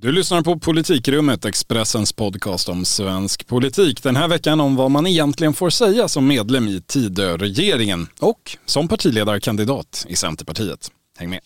Du lyssnar på Politikrummet, Expressens podcast om svensk politik. Den här veckan om vad man egentligen får säga som medlem i Tidöregeringen och som partiledarkandidat i Centerpartiet. Häng med!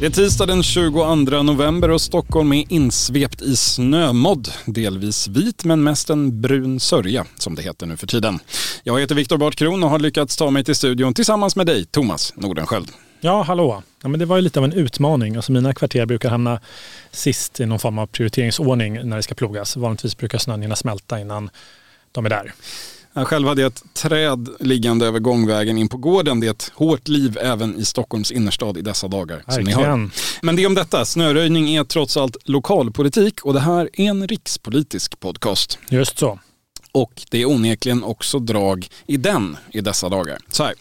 Det är tisdag den 22 november och Stockholm är insvept i snömodd. Delvis vit men mest en brun sörja som det heter nu för tiden. Jag heter Viktor Bartkron och har lyckats ta mig till studion tillsammans med dig, Thomas Nordenskjöld. Ja, hallå. Ja, men det var ju lite av en utmaning. Alltså mina kvarter brukar hamna sist i någon form av prioriteringsordning när det ska plogas. Vanligtvis brukar snön hinna smälta innan de är där. Jag själv hade ett träd liggande över gångvägen in på gården. Det är ett hårt liv även i Stockholms innerstad i dessa dagar. Som ni hör. Men det om detta. Snöröjning är trots allt lokalpolitik och det här är en rikspolitisk podcast. Just så. Och det är onekligen också drag i den i dessa dagar. Så här,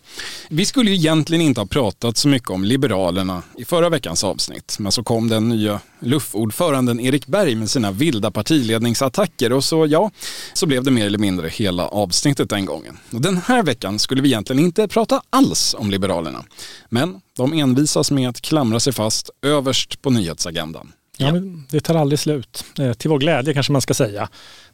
vi skulle ju egentligen inte ha pratat så mycket om Liberalerna i förra veckans avsnitt. Men så kom den nya luffordföranden Erik Berg med sina vilda partiledningsattacker och så ja, så blev det mer eller mindre hela avsnittet den gången. Och den här veckan skulle vi egentligen inte prata alls om Liberalerna. Men de envisas med att klamra sig fast överst på nyhetsagendan. Ja, det tar aldrig slut. Eh, till vår glädje kanske man ska säga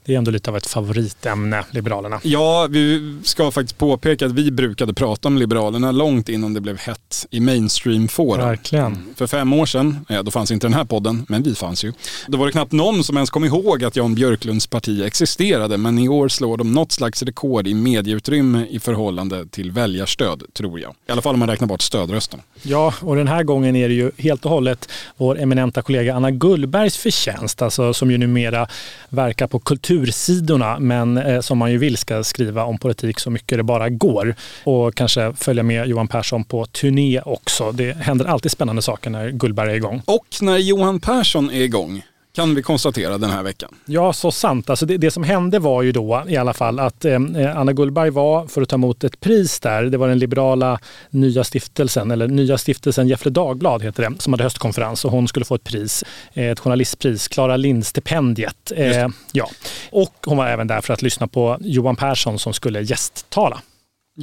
det är ändå lite av ett favoritämne, Liberalerna. Ja, vi ska faktiskt påpeka att vi brukade prata om Liberalerna långt innan det blev hett i mainstream-fåran. Verkligen. Mm. För fem år sedan, då fanns inte den här podden, men vi fanns ju. Då var det knappt någon som ens kom ihåg att Jan Björklunds parti existerade, men i år slår de något slags rekord i medieutrymme i förhållande till väljarstöd, tror jag. I alla fall om man räknar bort stödrösterna. Ja, och den här gången är det ju helt och hållet vår eminenta kollega Anna Gullbergs förtjänst, alltså som ju numera verkar på kultur kultursidorna men eh, som man ju vill ska skriva om politik så mycket det bara går. Och kanske följa med Johan Persson på turné också. Det händer alltid spännande saker när Gullberg är igång. Och när Johan Persson är igång kan vi konstatera den här veckan. Ja, så sant. Alltså det, det som hände var ju då i alla fall att eh, Anna Gullberg var för att ta emot ett pris där. Det var den liberala Nya stiftelsen, eller Nya stiftelsen Gefle Dagblad heter det, som hade höstkonferens och hon skulle få ett pris, eh, ett journalistpris, Klara Lind-stipendiet. Eh, ja. Och hon var även där för att lyssna på Johan Persson som skulle gästtala.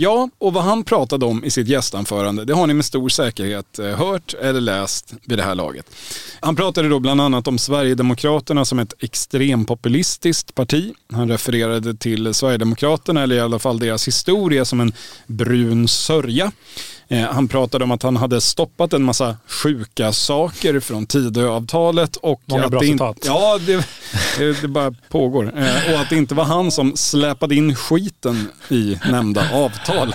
Ja, och vad han pratade om i sitt gästanförande, det har ni med stor säkerhet eh, hört eller läst vid det här laget. Han pratade då bland annat om Sverigedemokraterna som ett extrempopulistiskt parti. Han refererade till Sverigedemokraterna, eller i alla fall deras historia, som en brun sörja. Eh, han pratade om att han hade stoppat en massa sjuka saker från Tidöavtalet. Och Många att bra det citat. Ja, det, det bara pågår. Eh, och att det inte var han som släpade in skiten i nämnda avtal.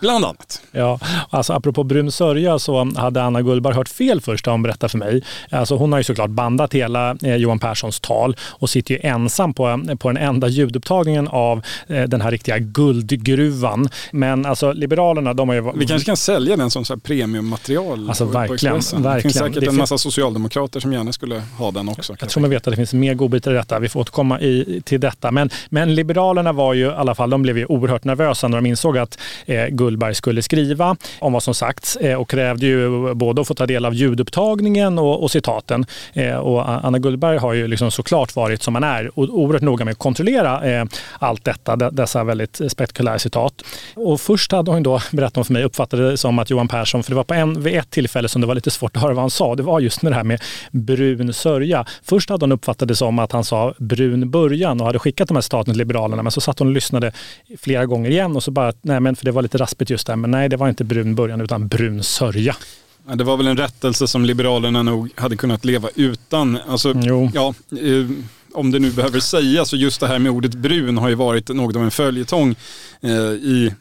Bland annat. Ja, alltså apropå brun sörja så hade Anna Gullberg hört fel först när hon berättade för mig. Alltså hon har ju såklart bandat hela eh, Johan Perssons tal och sitter ju ensam på, på den enda ljudupptagningen av eh, den här riktiga guldgruvan. Men alltså Liberalerna, de har ju... Vi kanske kan sälja den som så premiummaterial alltså, på, verkligen, verkligen. Det finns säkert det en massa socialdemokrater som gärna skulle ha den också. Jag tror man vet att det finns mer godbitar i detta. Vi får återkomma i, till detta. Men, men Liberalerna var ju i alla fall, de blev ju oerhört nervösa när de insåg att eh, Kullberg skulle skriva om vad som sagts eh, och krävde ju både att få ta del av ljudupptagningen och, och citaten. Eh, och Anna Gullberg har ju liksom såklart varit som man är oerhört noga med att kontrollera eh, allt detta, dessa väldigt spektakulära citat. Och först hade hon då berättat för mig, uppfattade det som att Johan Persson, för det var på en, vid ett tillfälle som det var lite svårt att höra vad han sa, det var just med det här med brun sörja. Först hade hon uppfattat det som att han sa brun början och hade skickat de här citaten till Liberalerna, men så satt hon och lyssnade flera gånger igen och så bara, nej men för det var lite raspigt just där, men nej det var inte brun början utan brun sörja. Ja, det var väl en rättelse som Liberalerna nog hade kunnat leva utan. Alltså, jo. Ja, eh, om det nu behöver sägas, så just det här med ordet brun har ju varit något av en följetong eh, i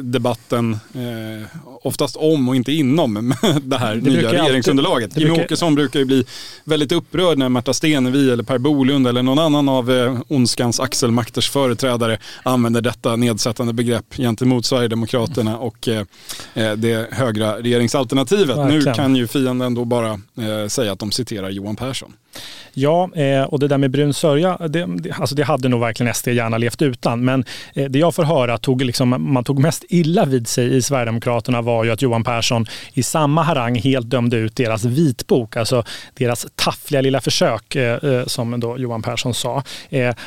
debatten eh, oftast om och inte inom det här det nya regeringsunderlaget. Jimmie brukar... Åkesson brukar ju bli väldigt upprörd när Märta Stenevi eller Per Bolund eller någon annan av eh, ondskans axelmakters företrädare använder detta nedsättande begrepp gentemot Sverigedemokraterna och eh, eh det högra regeringsalternativet. Verkligen. Nu kan ju fienden då bara eh, säga att de citerar Johan Persson. Ja, eh, och det där med brun sörja, det, alltså det hade nog verkligen SD gärna levt utan. Men eh, det jag får höra tog liksom, man tog mest illa vid sig i Sverigedemokraterna var ju att Johan Persson i samma harang helt dömde ut deras vitbok, alltså deras taffliga lilla försök, eh, som då Johan Persson sa.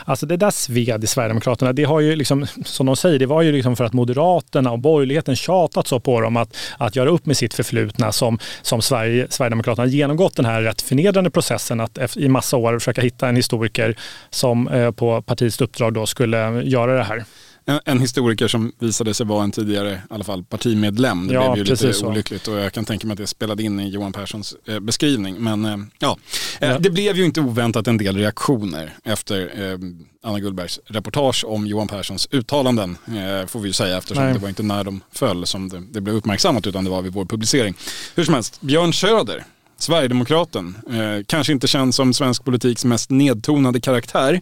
Alltså det där sved i Sverigedemokraterna, det har ju liksom, som de säger, det var ju liksom för att Moderaterna och borgerligheten tjatat så på dem att, att göra upp med sitt förflutna som, som Sverige, Sverigedemokraterna genomgått den här rätt förnedrande processen att i massa år försöka hitta en historiker som eh, på partiets uppdrag då skulle göra det här. En, en, historiker som visade sig vara en tidigare i alla fall partimedlem. Det ja, blev ju lite så. olyckligt och jag kan tänka mig att det spelade in i Johan Perssons eh, beskrivning. Men eh, ja. Eh, ja. det blev ju inte oväntat en del reaktioner efter eh, Anna Gullbergs reportage om Johan Perssons uttalanden. Eh, får vi ju säga eftersom Nej. det var inte när de föll som det, det blev uppmärksammat utan det var vid vår publicering. Hur som helst, Björn Söder Sverigedemokraten. Eh, kanske inte känd som svensk politiks mest nedtonade karaktär.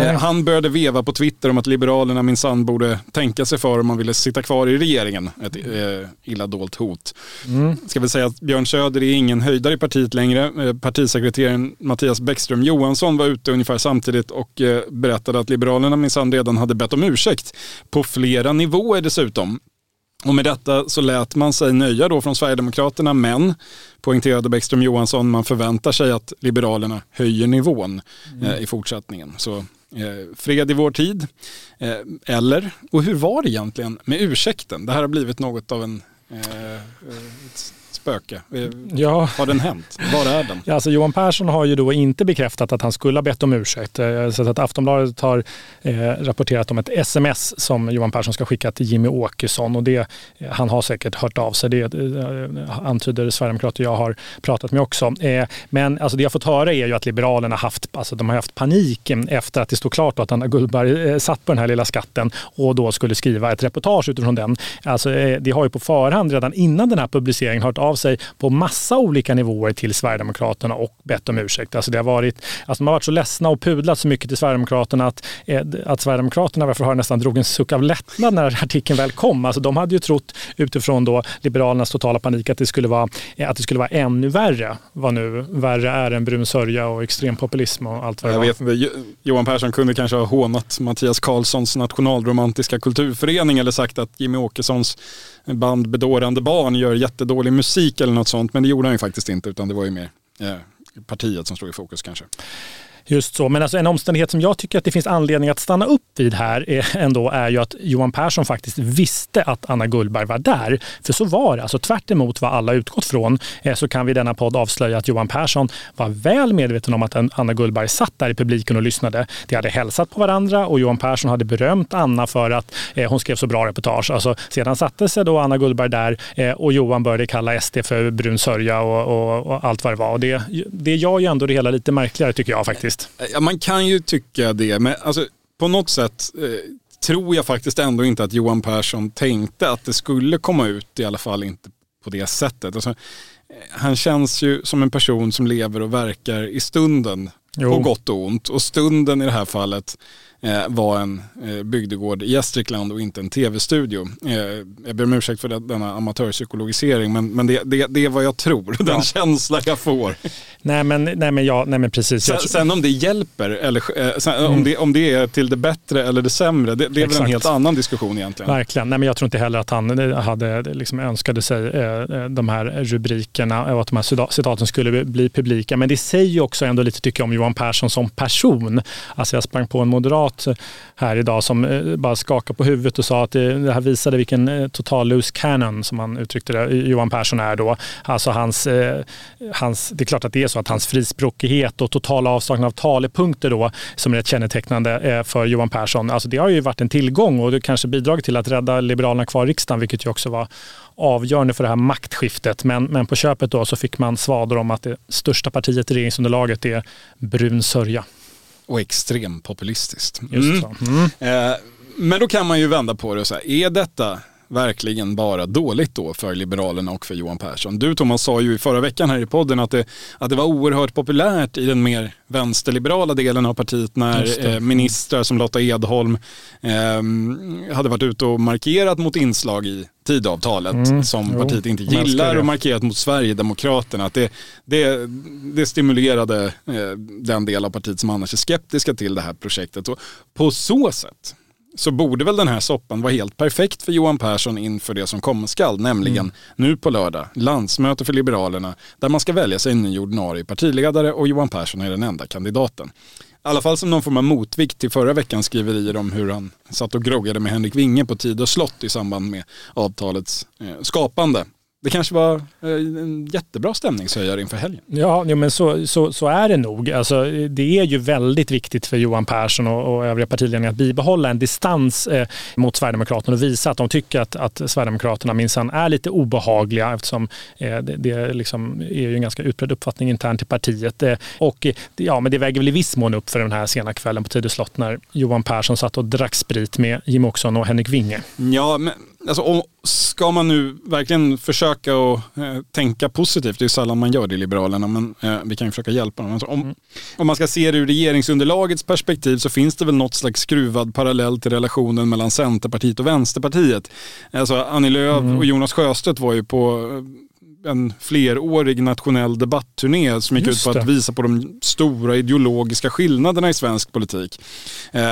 Eh, han började veva på Twitter om att Liberalerna minsann borde tänka sig för om man ville sitta kvar i regeringen. Ett eh, illa dolt hot. Mm. Ska väl säga att Björn Söder är ingen höjdare i partiet längre. Eh, partisekreteraren Mattias Bäckström Johansson var ute ungefär samtidigt och eh, berättade att Liberalerna minsann redan hade bett om ursäkt. På flera nivåer dessutom. Och med detta så lät man sig nöja då från Sverigedemokraterna, men poängterade Bäckström Johansson, man förväntar sig att Liberalerna höjer nivån mm. eh, i fortsättningen. Så eh, fred i vår tid. Eh, eller, och hur var det egentligen med ursäkten? Det här har blivit något av en eh, spöke? Ja. Har den hänt? Var är den? Ja, alltså Johan Persson har ju då inte bekräftat att han skulle ha bett om ursäkt. Eh, så att Aftonbladet har eh, rapporterat om ett sms som Johan Persson ska skicka till Jimmy Åkesson. Och det, eh, han har säkert hört av sig. Det eh, antyder Sverigedemokrater jag har pratat med också. Eh, men alltså det jag fått höra är ju att Liberalerna haft, alltså de har haft panik efter att det stod klart att Anna Gullberg eh, satt på den här lilla skatten och då skulle skriva ett reportage utifrån den. Alltså, det har ju på förhand redan innan den här publiceringen hört av sig på massa olika nivåer till Sverigedemokraterna och bett om ursäkt. Alltså det har varit, alltså de har varit så ledsna och pudlat så mycket till Sverigedemokraterna att, eh, att Sverigedemokraterna varför har nästan drog en suck av lättnad när artikeln väl kom. Alltså de hade ju trott utifrån då Liberalernas totala panik att det skulle vara, eh, att det skulle vara ännu värre. Vad nu värre är än brun sörja och extrempopulism och allt vad det Jag var. vet inte, Johan Persson kunde kanske ha hånat Mattias Karlssons nationalromantiska kulturförening eller sagt att Jimmy Åkessons band Bedårande barn gör jättedålig musik eller något sånt. Men det gjorde han ju faktiskt inte utan det var ju mer eh, partiet som stod i fokus kanske. Just så, men alltså en omständighet som jag tycker att det finns anledning att stanna upp vid här är ändå är ju att Johan Persson faktiskt visste att Anna Gullberg var där. För så var det, alltså tvärt vad alla utgått från eh, så kan vi i denna podd avslöja att Johan Persson var väl medveten om att Anna Gullberg satt där i publiken och lyssnade. De hade hälsat på varandra och Johan Persson hade berömt Anna för att eh, hon skrev så bra reportage. Alltså, sedan satte sig då Anna Gullberg där eh, och Johan började kalla SD för brun sörja och, och, och, allt vad det var. Och det, det gör ju ändå det hela lite märkligare tycker jag faktiskt faktiskt. Ja, man kan ju tycka det, men alltså, på något sätt eh, tror jag faktiskt ändå inte att Johan Persson tänkte att det skulle komma ut, i alla fall inte på det sättet. Alltså, eh, han känns ju som en person som lever och verkar i stunden, jo. på gott och ont. Och stunden i det här fallet var en eh, bygdegård i Gästrikland och inte en tv-studio. Eh, jag ber om ursäkt för denna amatörpsykologisering men, men det, det, det är vad jag tror, ja. den känsla jag får. Nej men, nej, men, ja, nej, men precis. Sen, sen om det hjälper, eller eh, sen, mm. om, det, om det är till det bättre eller det sämre, det, det är Exakt. väl en helt annan diskussion egentligen. Verkligen, nej, men jag tror inte heller att han eh, hade, liksom önskade sig eh, de här rubrikerna och att de här citaten skulle bli publika. Men det säger ju också ändå lite tycker jag om Johan Persson som person. Alltså jag sprang på en moderat här idag som eh, bara skakade på huvudet och sa att det, här visade vilken eh, total loose cannon som han uttryckte det, Johan Persson är då. Alltså hans, eh, hans, det är klart att det är så att hans frispråkighet och totala avsaknad av talepunkter då som är ett kännetecknande för Johan Persson. Alltså det har ju varit en tillgång och det kanske bidragit till att rädda Liberalerna kvar i riksdagen vilket ju också var avgörande för det här maktskiftet. Men, men på köpet då så fick man svader om att det största partiet i regeringsunderlaget är brun sörja. Och extremt populistiskt. Mm. Mm. Eh, men då kan man ju vända på det och säga, är detta verkligen bara dåligt då för Liberalerna och för Johan Persson. Du Thomas sa ju i förra veckan här i podden att det, att det var oerhört populärt i den mer vänsterliberala delen av partiet när eh, ministrar som Lotta Edholm eh, hade varit ute och markerat mot inslag i Tidavtalet mm, som jo, partiet inte gillar och markerat mot Sverigedemokraterna. Att det, det, det stimulerade eh, den del av partiet som annars är skeptiska till det här projektet. Och på så sätt så borde väl den här soppan vara helt perfekt för Johan Persson inför det som komma skall, nämligen mm. nu på lördag, landsmöte för Liberalerna, där man ska välja sig en ny ordinarie partiledare och Johan Persson är den enda kandidaten. I alla fall som någon form av motvikt till förra veckans skriverier om hur han satt och groggade med Henrik Winge på Tid och slott i samband med avtalets eh, skapande. Det kanske var eh, en jättebra stämningshöjare inför helgen. Ja, men så, så, så är det nog. Alltså, det är ju väldigt viktigt för Johan Persson och, och övriga partiledningar att bibehålla en distans eh, mot Sverigedemokraterna och visa att de tycker att, att Sverigedemokraterna minsann är lite obehagliga eftersom eh, det, det liksom är ju en ganska utbredd uppfattning internt i partiet. Eh, och ja, men det väger väl i viss mån upp för den här sena kvällen på Tidö slott när Johan Persson satt och drack sprit med Jim Åkesson och Henrik Winge. Ja, men alltså, om, ska man nu verkligen försöka att eh, tänka positivt, det är sällan man gör det i Liberalerna, men eh, vi kan ju försöka hjälpa dem. Alltså, om, mm. om man ska se det ur regeringsunderlagets perspektiv så finns det väl något slags skruvad parallell till relationen mellan Centerpartiet och Vänsterpartiet. Alltså Annie Lööf mm. och Jonas Sjöstedt var ju på eh, en flerårig nationell debattturné som gick Just ut på att visa på de stora ideologiska skillnaderna i svensk politik. Eh,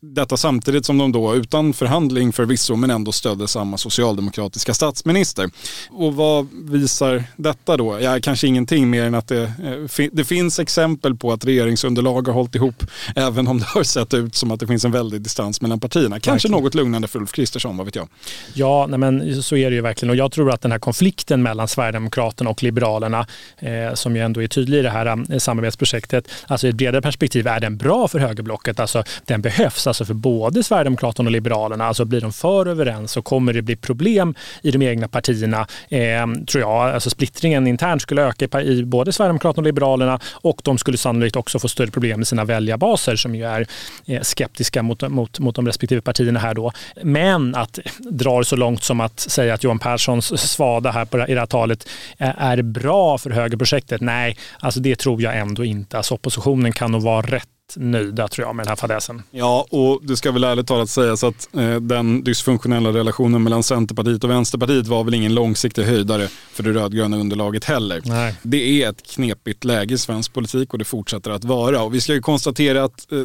detta samtidigt som de då utan förhandling förvisso men ändå stödde samma socialdemokratiska statsminister. Och vad visar detta då? Ja, kanske ingenting mer än att det, eh, det finns exempel på att regeringsunderlag har hållit ihop även om det har sett ut som att det finns en väldig distans mellan partierna. Kanske något lugnande för Ulf Kristersson, vad vet jag? Ja, nej men så är det ju verkligen och jag tror att den här konflikten mellan Sverigedemokraterna och Liberalerna eh, som ju ändå är tydlig i det här eh, samarbetsprojektet, alltså i ett bredare perspektiv är den bra för högerblocket. Alltså den behövs alltså för både Sverigedemokraterna och Liberalerna. Alltså blir de för överens så kommer det bli problem i de egna partierna. Eh, tror jag. Alltså splittringen internt skulle öka i både Sverigedemokraterna och Liberalerna och de skulle sannolikt också få större problem med sina väljarbaser som ju är eh, skeptiska mot, mot, mot de respektive partierna här då. Men att dra det så långt som att säga att Johan Perssons svada här på, i det här talet är bra för högerprojektet. Nej, alltså det tror jag ändå inte. Alltså oppositionen kan nog vara rätt nöjda tror jag med den här fadäsen. Ja, och det ska väl ärligt talat sägas att eh, den dysfunktionella relationen mellan Centerpartiet och Vänsterpartiet var väl ingen långsiktig höjdare för det rödgröna underlaget heller. Nej. Det är ett knepigt läge i svensk politik och det fortsätter att vara. Och vi ska ju konstatera att eh,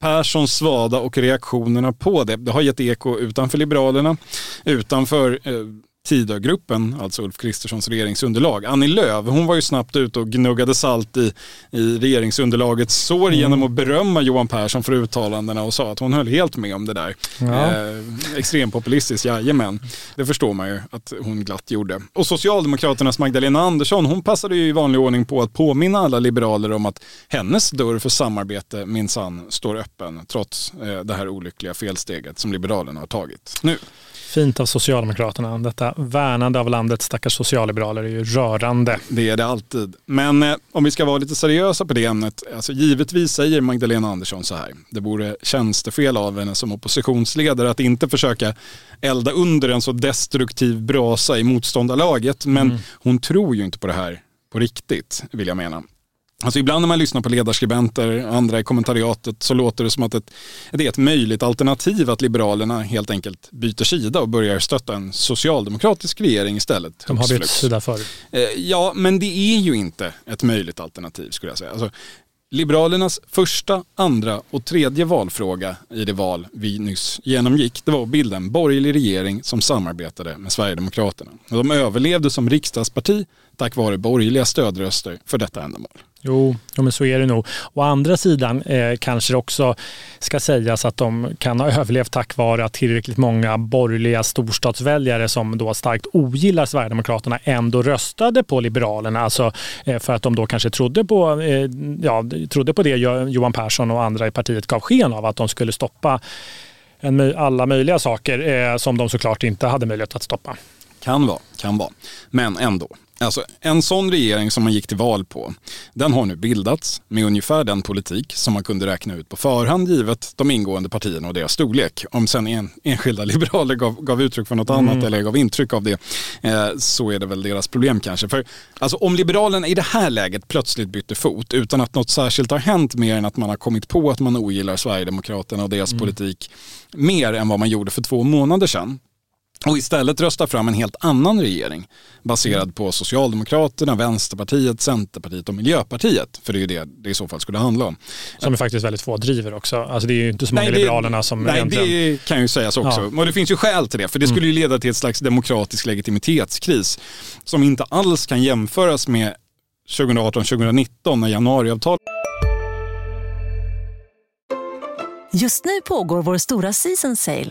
Perssons svada och reaktionerna på det, det har gett eko utanför Liberalerna, utanför eh, Tidögruppen, alltså Ulf Kristerssons regeringsunderlag. Annie Lööf, hon var ju snabbt ute och gnuggade salt i, i regeringsunderlagets sår mm. genom att berömma Johan Persson för uttalandena och sa att hon höll helt med om det där. Ja. Eh, extrempopulistiskt, jajamän. Det förstår man ju att hon glatt gjorde. Och Socialdemokraternas Magdalena Andersson, hon passade ju i vanlig ordning på att påminna alla liberaler om att hennes dörr för samarbete minsann står öppen trots eh, det här olyckliga felsteget som Liberalerna har tagit nu. Fint av Socialdemokraterna. Detta värnande av landets stackars socialliberaler är ju rörande. Det är det alltid. Men eh, om vi ska vara lite seriösa på det ämnet. Alltså, givetvis säger Magdalena Andersson så här. Det vore tjänstefel av henne som oppositionsledare att inte försöka elda under en så destruktiv brasa i motståndarlaget. Men mm. hon tror ju inte på det här på riktigt, vill jag mena. Alltså ibland när man lyssnar på ledarskribenter, andra i kommentariatet, så låter det som att ett, det är ett möjligt alternativ att Liberalerna helt enkelt byter sida och börjar stötta en socialdemokratisk regering istället. De har bytt sida förr. Eh, ja, men det är ju inte ett möjligt alternativ skulle jag säga. Alltså, Liberalernas första, andra och tredje valfråga i det val vi nyss genomgick, det var att bilda en borgerlig regering som samarbetade med Sverigedemokraterna. de överlevde som riksdagsparti tack vare borgerliga stödröster för detta ändamål. Jo, men så är det nog. Å andra sidan eh, kanske det också ska sägas att de kan ha överlevt tack vare att tillräckligt många borgerliga storstadsväljare som då starkt ogillar Sverigedemokraterna ändå röstade på Liberalerna. Alltså eh, för att de då kanske trodde på, eh, ja, trodde på det Johan Persson och andra i partiet gav sken av, att de skulle stoppa en, alla möjliga saker eh, som de såklart inte hade möjlighet att stoppa kan vara, kan vara. Men ändå. Alltså, en sån regering som man gick till val på, den har nu bildats med ungefär den politik som man kunde räkna ut på förhand givet de ingående partierna och deras storlek. Om sen en, enskilda liberaler gav, gav uttryck för något mm. annat eller gav intryck av det eh, så är det väl deras problem kanske. För alltså, om Liberalerna i det här läget plötsligt bytte fot utan att något särskilt har hänt mer än att man har kommit på att man ogillar Sverigedemokraterna och deras mm. politik mer än vad man gjorde för två månader sedan och istället rösta fram en helt annan regering baserad på Socialdemokraterna, Vänsterpartiet, Centerpartiet och Miljöpartiet. För det är ju det det i så fall skulle handla om. Som är faktiskt väldigt få driver också. Alltså det är ju inte så många nej, det, Liberalerna som Nej, egentligen... det kan ju sägas också. Ja. Och det finns ju skäl till det. För det skulle ju mm. leda till ett slags demokratisk legitimitetskris som inte alls kan jämföras med 2018-2019 när januariavtalet Just nu pågår vår stora season sale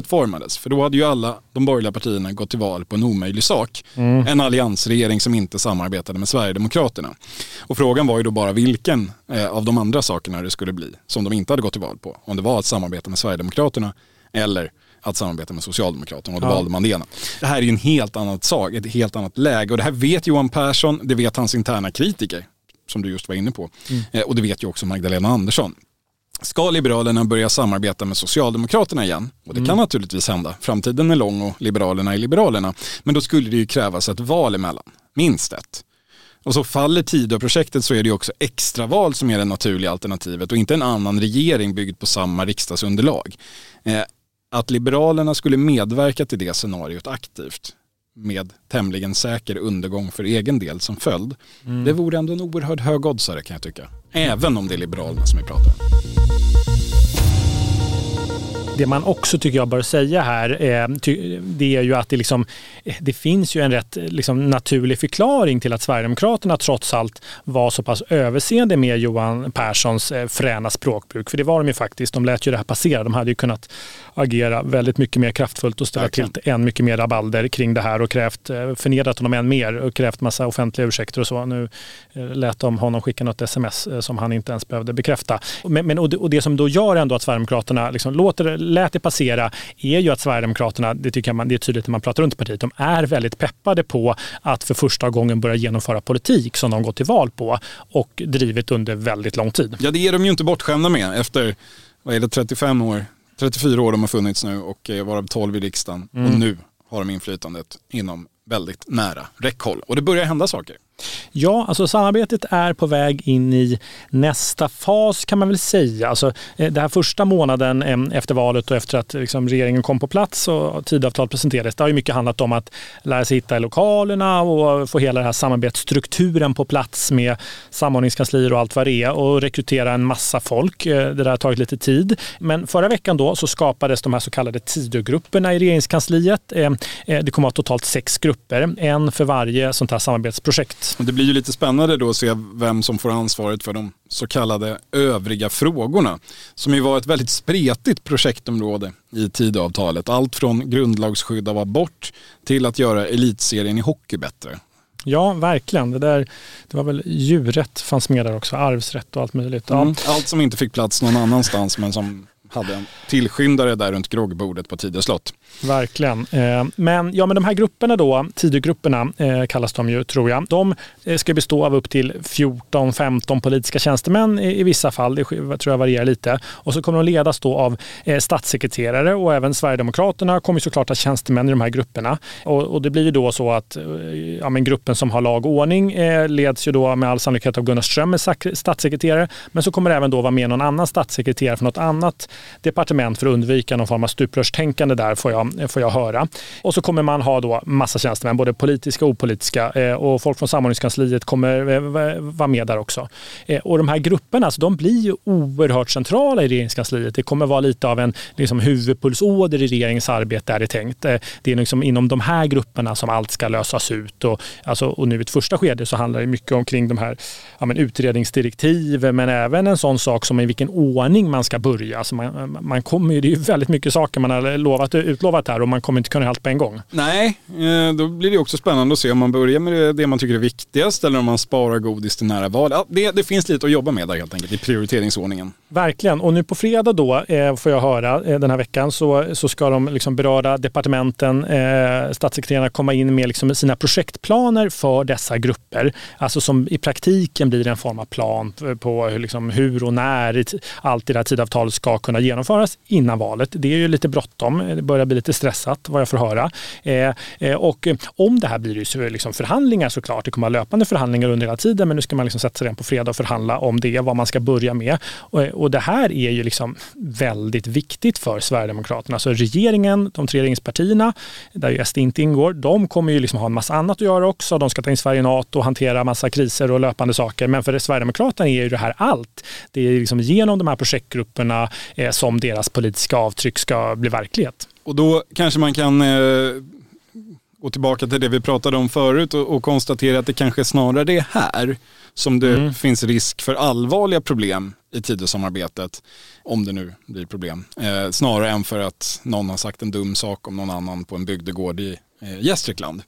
formades. För då hade ju alla de borgerliga partierna gått till val på en omöjlig sak. Mm. En alliansregering som inte samarbetade med Sverigedemokraterna. Och frågan var ju då bara vilken eh, av de andra sakerna det skulle bli som de inte hade gått till val på. Om det var att samarbeta med Sverigedemokraterna eller att samarbeta med Socialdemokraterna och då ja. valde man det ena. Det här är ju en helt annat sak, ett helt annat läge och det här vet Johan Persson, det vet hans interna kritiker som du just var inne på. Mm. Eh, och det vet ju också Magdalena Andersson. Ska Liberalerna börja samarbeta med Socialdemokraterna igen? Och det mm. kan naturligtvis hända. Framtiden är lång och Liberalerna är Liberalerna. Men då skulle det ju krävas ett val emellan. Minst ett. Och så faller Tidöprojektet så är det ju också extraval som är det naturliga alternativet och inte en annan regering byggd på samma riksdagsunderlag. Eh, att Liberalerna skulle medverka till det scenariot aktivt med tämligen säker undergång för egen del som följd. Mm. Det vore ändå en oerhörd högoddsare kan jag tycka. Även om det är Liberalerna som vi pratar om. Det man också tycker jag bör säga här eh, det är ju att det, liksom, eh, det finns ju en rätt liksom, naturlig förklaring till att Sverigedemokraterna trots allt var så pass överseende med Johan Perssons eh, fräna språkbruk. För det var de ju faktiskt. De lät ju det här passera. De hade ju kunnat agera väldigt mycket mer kraftfullt och ställa till än mycket mer rabalder kring det här och krävt, förnedrat honom än mer och krävt massa offentliga ursäkter och så. Nu lät de honom skicka något sms som han inte ens behövde bekräfta. Men, men och, det, och, det, som då gör ändå att Sverigedemokraterna liksom låter lät det passera är ju att Sverigedemokraterna, det tycker man, det är tydligt när man pratar runt partiet, de är väldigt peppade på att för första gången börja genomföra politik som de gått till val på och drivit under väldigt lång tid. Ja, det är de ju inte bortskämda med efter, vad är det, 35 år, 34 år de har funnits nu och varav 12 i riksdagen mm. och nu har de inflytandet inom väldigt nära räckhåll. Och det börjar hända saker. Ja, alltså samarbetet är på väg in i nästa fas kan man väl säga. Alltså, eh, den här första månaden efter valet och efter att liksom, regeringen kom på plats och tidavtalet presenterades, det har ju mycket handlat om att lära sig hitta i lokalerna och få hela den här samarbetsstrukturen på plats med samordningskanslier och allt vad det är och rekrytera en massa folk. Eh, det där har tagit lite tid. Men förra veckan då så skapades de här så kallade Tidögrupperna i regeringskansliet. Eh, det kommer att vara totalt sex grupper, en för varje sånt här samarbetsprojekt. Det blir ju lite spännande då att se vem som får ansvaret för de så kallade övriga frågorna. Som ju var ett väldigt spretigt projektområde i Tidöavtalet. Allt från grundlagsskydd av abort till att göra elitserien i hockey bättre. Ja, verkligen. Det, där, det var väl djurrätt fanns med där också, arvsrätt och allt möjligt. Mm. Allt som inte fick plats någon annanstans men som hade en tillskyndare där runt groggbordet på Tidö slott. Verkligen. Eh, men, ja, men de här grupperna då, Tidögrupperna eh, kallas de ju tror jag. De eh, ska bestå av upp till 14-15 politiska tjänstemän i vissa fall. Det tror jag varierar lite. Och så kommer de ledas då av statssekreterare och även Sverigedemokraterna kommer såklart ha tjänstemän i de här grupperna. Och, och det blir ju då så att ja, men gruppen som har lag och ordning leds ju då med all sannolikhet av Gunnar Strömmer statssekreterare. Men så kommer det även då vara med någon annan statssekreterare från något annat departement för att undvika någon form av stuprörstänkande där får jag, Eh, får jag höra. Och så kommer man ha då massa tjänstemän, både politiska och opolitiska eh, och folk från samordningskansliet kommer eh, vara med där också. Och de här grupperna, alltså, de blir ju oerhört centrala i regeringskansliet. Det kommer vara lite av en liksom, huvudpulsåder i regeringens arbete är det tänkt. Det är liksom inom de här grupperna som allt ska lösas ut. Och, alltså, och nu i ett första skede så handlar det mycket omkring de här ja, men utredningsdirektiv men även en sån sak som i vilken ordning man ska börja. Alltså man, man kommer, det är ju väldigt mycket saker man har lovat, utlovat här och man kommer inte kunna allt på en gång. Nej, eh, då blir det också spännande att se om man börjar med det man tycker är viktigast eller om man sparar godis till nära val. Ja, det, det finns lite att jobba med där helt enkelt i prioriteringsordningen. Verkligen, och nu på fredag då eh, får jag höra eh, den här veckan så, så ska de liksom berörda departementen, eh, statssekreterarna komma in med liksom sina projektplaner för dessa grupper. Alltså som i praktiken blir en form av plan på liksom hur och när allt i det här tidavtalet ska kunna genomföras innan valet. Det är ju lite bråttom, eh, det börjar bli lite stressat vad jag får höra. Eh, eh och eh, om det här blir det ju liksom förhandlingar såklart. Det kommer att vara löpande förhandlingar under hela tiden men nu ska man liksom sätta sig redan på fredag och förhandla om det, vad man ska börja med. Och, och det här är ju liksom väldigt viktigt för Sverigedemokraterna. Så regeringen, de tre regeringspartierna, där ju SD inte ingår, de kommer ju liksom ha en massa annat att göra också. De ska ta in Sverige i NATO och hantera massa kriser och löpande saker. Men för Sverigedemokraterna är ju det här allt. Det är liksom genom de här projektgrupperna eh, som deras politiska avtryck ska bli verklighet. Och då kanske man kan eh gå tillbaka till det vi pratade om förut och, och konstatera att det kanske snarare är här som det mm. finns risk för allvarliga problem i Tidösamarbetet, om det nu blir problem. Eh, snarare än för att någon har sagt en dum sak om någon annan på en bygdegård i Gästrikland.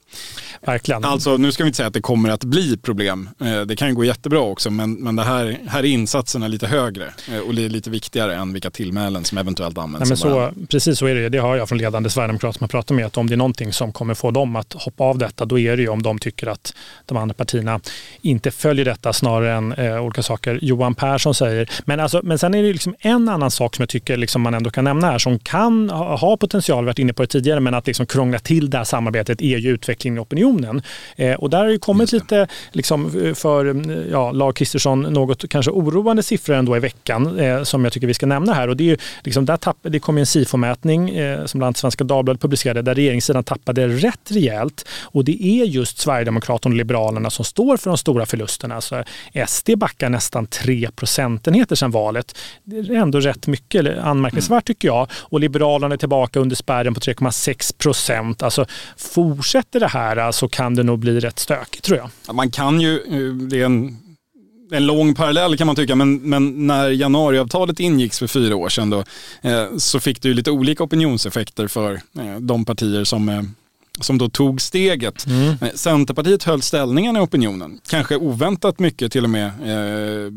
Verkligen. Alltså nu ska vi inte säga att det kommer att bli problem. Eh, det kan ju gå jättebra också men, men det här, här är insatserna lite högre eh, och lite viktigare än vilka tillmälen som eventuellt används. Nej, men så, precis så är det. Det har jag från ledande sverigedemokrater som jag pratat med att om det är någonting som kommer få dem att hoppa av detta då är det ju om de tycker att de andra partierna inte följer detta snarare än eh, olika saker Johan Persson säger. Men, alltså, men sen är det liksom en annan sak som jag tycker liksom man ändå kan nämna här som kan ha, ha potential, varit inne på det tidigare, men att liksom krångla till det här samarbetet är ju utvecklingen i opinionen. Eh, och där har det kommit lite, liksom, för ja, Lag Kristersson, något kanske oroande siffror ändå i veckan eh, som jag tycker vi ska nämna här. Och det, är ju, liksom, där tapp, det kom en SIFO-mätning eh, som bland annat Svenska Dagbladet publicerade där regeringssidan tappade rätt rejält. Och det är just Sverigedemokraterna och Liberalerna som står för de stora förlusterna. Alltså, SD backar nästan 3 procentenheter sedan valet. Det är ändå rätt mycket, anmärkningsvärt tycker jag. Och Liberalerna är tillbaka under spärren på 3,6 procent. Alltså, fortsätter det här så kan det nog bli rätt stökigt tror jag. Man kan ju, eh, det är en en lång parallell kan man tycka, men, men när januariavtalet ingicks för fyra år sedan då, eh, så fick det ju lite olika opinionseffekter för eh, de partier som, eh, som då tog steget. Mm. Eh, Centerpartiet höll ställningen i opinionen, kanske oväntat mycket till och med eh,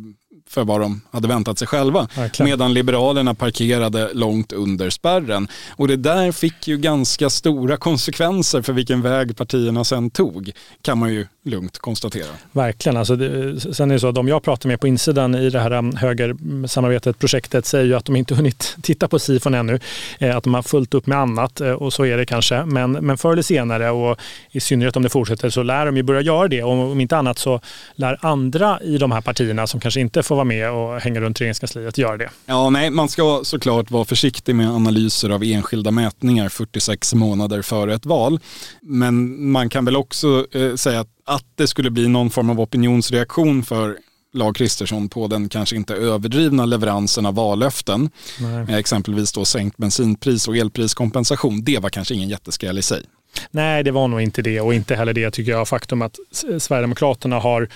för vad de hade väntat sig själva. Verkligen. Medan Liberalerna parkerade långt under spärren. Och det där fick ju ganska stora konsekvenser för vilken väg partierna sen tog, kan man ju lugnt konstatera. Verkligen. Alltså det, sen är det så att de jag pratar med på insidan i det här um, högersamarbetet, projektet, säger ju att de inte hunnit titta på Sifon ännu. Eh, att de har fullt upp med annat eh, och så är det kanske. Men, men förr eller senare och i synnerhet om det fortsätter så lär de ju börja göra det. Och om inte annat så lär andra i de här partierna som kanske inte får vara med och hänga runt regeringskansliet göra det. Ja, nej, man ska såklart vara försiktig med analyser av enskilda mätningar 46 månader före ett val. Men man kan väl också eh, säga att att det skulle bli någon form av opinionsreaktion för Lag Kristersson på den kanske inte överdrivna leveransen av vallöften. Nej. Eh, exempelvis då sänkt bensinpris och elpriskompensation. Det var kanske ingen jätteskräll i sig. Nej, det var nog inte det och inte heller det tycker jag. Faktum att Sverigedemokraterna har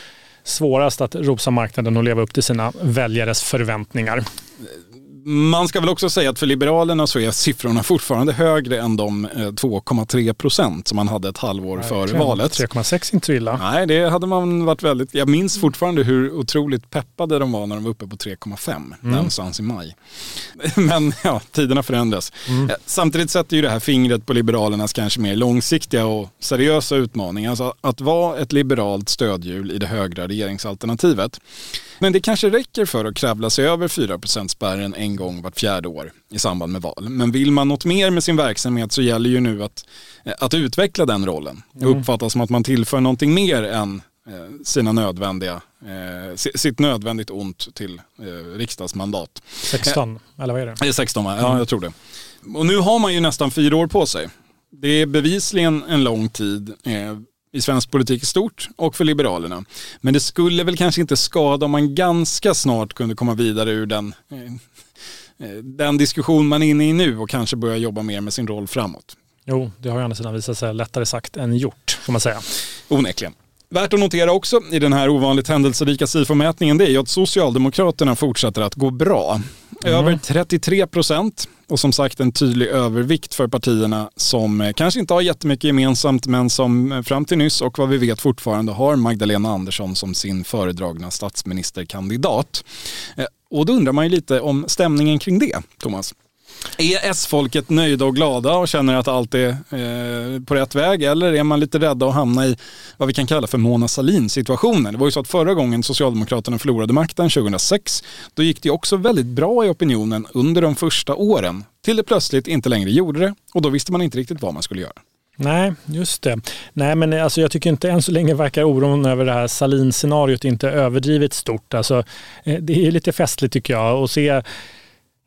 svårast att rosa marknaden och leva upp till sina väljares förväntningar. Man ska väl också säga att för Liberalerna så är siffrorna fortfarande högre än de 2,3 eh, procent som man hade ett halvår Verkligen. före valet. 3,6 inte illa. Nej, det hade man varit väldigt, jag minns fortfarande hur otroligt peppade de var när de var uppe på 3,5 mm. någonstans i maj. Men ja, tiderna förändras. Mm. Eh, samtidigt sätter ju det här fingret på Liberalernas kanske mer långsiktiga och seriösa utmaning. Alltså att vara ett liberalt stödhjul i det högra regeringsalternativet. Men det kanske räcker för att kravla sig över 4%-spärren en gång vart fjärde år i samband med val. Men vill man något mer med sin verksamhet så gäller ju nu att, att utveckla den rollen och mm. uppfatta som att man tillför någonting mer än eh, sina nödvändiga, eh, sitt nödvändigt ont till eh, riksdagsmandat. 16, eller vad är det? Det är 16 va? Ja, jag tror det. Och nu har man ju nästan fyra år på sig. Det är bevisligen en lång tid eh, i svensk politik i stort och för Liberalerna. Men det skulle väl kanske inte skada om man ganska snart kunde komma vidare ur den, eh, eh, den diskussion man är inne i nu och kanske börja jobba mer med sin roll framåt. Jo, det har ju andra sidan visat sig lättare sagt än gjort, får man säga. Onekligen. Värt att notera också i den här ovanligt händelserika SIFO-mätningen det är ju att Socialdemokraterna fortsätter att gå bra. Mm. Över 33 procent och som sagt en tydlig övervikt för partierna som eh, kanske inte har jättemycket gemensamt men som eh, fram till nyss och vad vi vet fortfarande har Magdalena Andersson som sin föredragna statsministerkandidat. Eh, och då undrar man ju lite om stämningen kring det, Thomas. Är S-folket nöjda och glada och känner att allt är eh, på rätt väg eller är man lite rädda att hamna i vad vi kan kalla för Mona Sahlin-situationen? Det var ju så att förra gången Socialdemokraterna förlorade makten 2006, då gick det också väldigt bra i opinionen under de första åren, till det plötsligt inte längre gjorde det och då visste man inte riktigt vad man skulle göra. Nej, just det. Nej, men alltså, jag tycker inte än så länge verkar oron över det här Salin-scenariot inte överdrivet stort. Alltså, eh, det är lite festligt tycker jag att se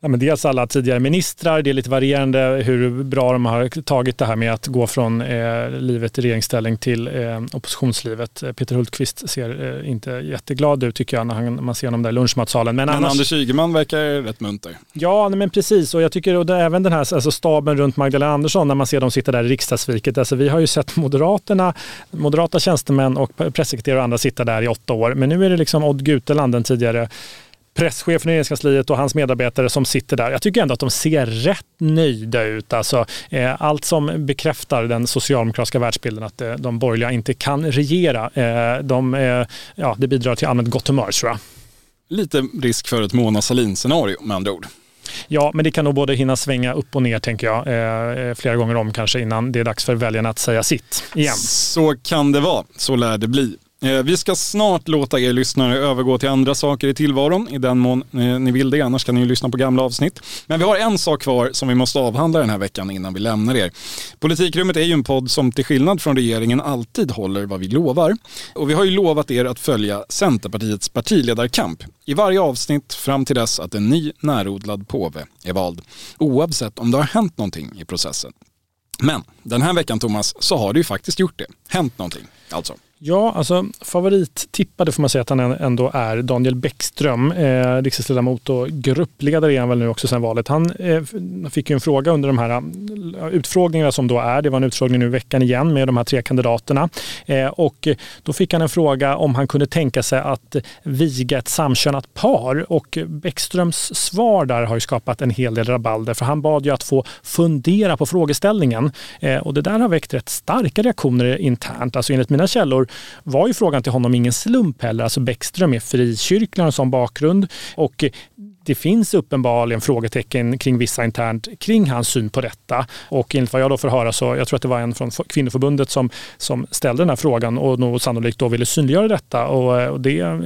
Ja, men dels alla tidigare ministrar, det är lite varierande hur bra de har tagit det här med att gå från eh, livet i regeringsställning till eh, oppositionslivet. Peter Hultqvist ser eh, inte jätteglad ut tycker jag när han, man ser honom där i lunchmatsalen. Men, men annars, Anders Ygeman verkar rätt munter. Ja, men precis. Och jag tycker och det, även den här alltså staben runt Magdalena Andersson när man ser dem sitta där i riksdagsfiket. Alltså, vi har ju sett Moderaterna, moderata tjänstemän och pressekreterare och andra sitta där i åtta år. Men nu är det liksom Odd Guteland, den tidigare presschefen i regeringskansliet och hans medarbetare som sitter där. Jag tycker ändå att de ser rätt nöjda ut. Alltså, eh, allt som bekräftar den socialdemokratiska världsbilden att eh, de borgerliga inte kan regera. Eh, de, ja, det bidrar till allmänt gott humör tror jag. Lite risk för ett Mona Sahlin-scenario med andra ord. Ja, men det kan nog både hinna svänga upp och ner tänker jag. Eh, flera gånger om kanske innan det är dags för väljarna att säga sitt igen. Så kan det vara, så lär det bli. Eh, vi ska snart låta er lyssnare övergå till andra saker i tillvaron, i den mån eh, ni vill det, annars kan ni ju lyssna på gamla avsnitt. Men vi har en sak kvar som vi måste avhandla den här veckan innan vi lämnar er. Politikrummet är ju en podd som till skillnad från regeringen alltid håller vad vi lovar. Och vi har ju lovat er att följa Centerpartiets partiledarkamp i varje avsnitt fram till dess att en ny närodlad påve är vald. Oavsett om det har hänt någonting i processen. Men den här veckan Thomas, så har det ju faktiskt gjort det. Hänt någonting alltså. Ja, alltså favorittippade får man säga att han ändå är Daniel Bäckström, eh, riksdagsledamot och gruppledare är han väl nu också sedan valet. Han eh, fick ju en fråga under de här eh, utfrågningarna som då är. Det var en utfrågning nu i veckan igen med de här tre kandidaterna. Eh, och då fick han en fråga om han kunde tänka sig att viga ett samkönat par och Bäckströms svar där har ju skapat en hel del rabalder för han bad ju att få fundera på frågeställningen eh, och det där har väckt rätt starka reaktioner internt. Alltså enligt mina källor var ju frågan till honom ingen slump heller. Alltså Bäckström är frikyrklig, har en sån bakgrund och det finns uppenbarligen frågetecken kring vissa internt kring hans syn på detta. Och enligt vad jag då får höra så, jag tror att det var en från kvinnoförbundet som, som ställde den här frågan och nog sannolikt då ville synliggöra detta och, och det eh,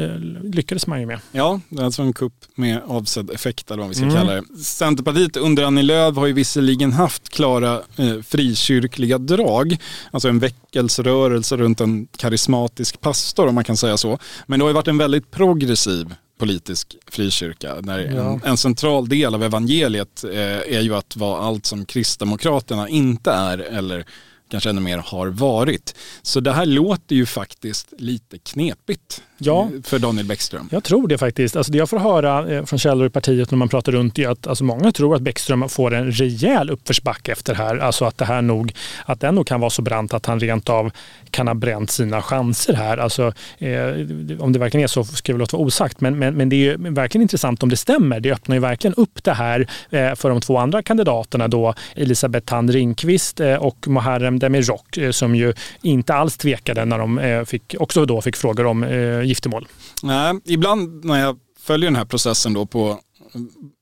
lyckades man ju med. Ja, det är alltså en kupp med avsedd effekt eller vad vi ska mm. kalla det. Centerpartiet under Annie Lööf har ju visserligen haft klara eh, frikyrkliga drag, alltså en väckelserörelse runt en karismatisk pastor om man kan säga så. Men det har ju varit en väldigt progressiv politisk frikyrka. Där ja. en, en, central del av evangeliet eh, är ju att vara allt som Kristdemokraterna inte är eller kanske ännu mer har varit. Så det här låter ju faktiskt lite knepigt ja. för Daniel Bäckström. Jag tror det faktiskt. Alltså det jag får höra eh, från källor i partiet när man pratar runt är att alltså många tror att Bäckström får en rejäl uppförsbacke efter det här. Alltså att det här nog, att den nog kan vara så brant att han rent av kan ha bränt sina chanser här. Alltså, eh, om det verkligen är så ska jag låta vara osagt. Men, men, men det är verkligen intressant om det stämmer. Det öppnar ju verkligen upp det här eh, för de två andra kandidaterna då Elisabeth Thand Ringqvist eh, och Muharrem Demirok som ju inte alls tvekade när de fick, också då fick frågor om giftermål. Nej, ibland när jag följer den här processen då på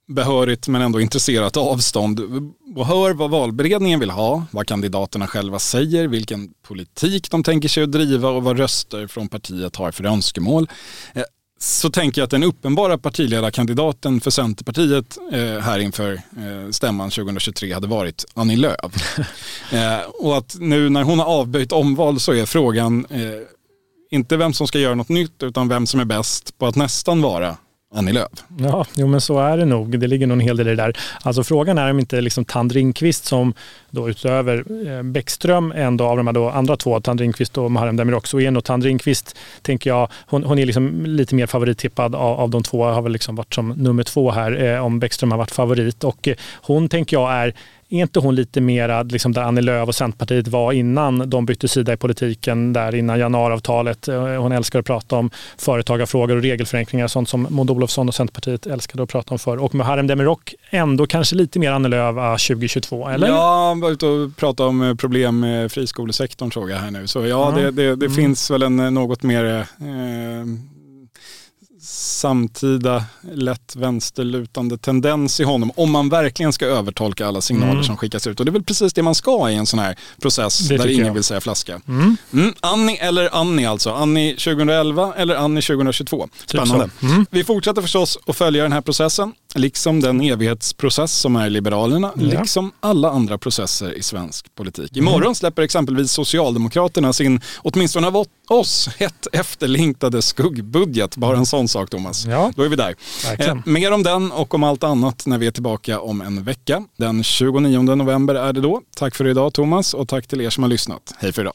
behörigt men ändå intresserat avstånd och hör vad valberedningen vill ha, vad kandidaterna själva säger, vilken politik de tänker sig att driva och vad röster från partiet har för önskemål. Eh, så tänker jag att den uppenbara partiledarkandidaten för Centerpartiet eh, här inför eh, stämman 2023 hade varit Annie Lööf. och att nu när hon har avböjt omval så är frågan inte vem som ska göra något nytt utan vem som är bäst på att nästan vara Annie Lööf. Ja, jo, men så är det nog. Det ligger nog en hel del i det där. Alltså frågan är om inte liksom Tandringqvist som då utöver eh, Bäckström ändå av de här då andra två, Tandringqvist och Muharrem Demirok, så är nog Tandringqvist, tänker jag, hon, hon är liksom lite mer favorittippad av, av de två, har väl liksom varit som nummer två här, eh, om Bäckström har varit favorit. Och eh, hon tänker jag är är inte hon lite mera liksom där Annie Lööf och Centerpartiet var innan de bytte sida i politiken, där innan januariavtalet? Eh, hon älskar att prata om företagarfrågor och regelförenklingar, sånt som Maud Olofsson och Centerpartiet älskade att prata om förr. Och Muharrem Demirok ändå kanske lite mer Annie Lööf 2022, eller? Ja, han var ute och pratade om eh, problem med friskolesektorn såg jag här nu. Så ja, mm. det, det, det mm. finns väl en eh, något mer eh, samtida lätt vänsterlutande tendens i honom om man verkligen ska övertolka alla signaler mm. som skickas ut. Och det är väl precis det man ska i en sån här process det där ingen jag. vill säga flaska. Mm. Mm. Annie eller Annie alltså. Annie 2011 eller Annie 2022. Typ Spännande. Mm. Vi fortsätter förstås att följa den här processen, liksom den evighetsprocess som är Liberalerna, ja. liksom alla andra processer i svensk politik. Imorgon mm. släpper exempelvis Socialdemokraterna sin, åtminstone av oss, hett efterlängtade skuggbudget. Bara en sån sak Thomas. Ja. Då är vi där. Eh, mer om den och om allt annat när vi är tillbaka om en vecka. Den 29 november är det då. Tack för idag Thomas och tack till er som har lyssnat. Hej för idag.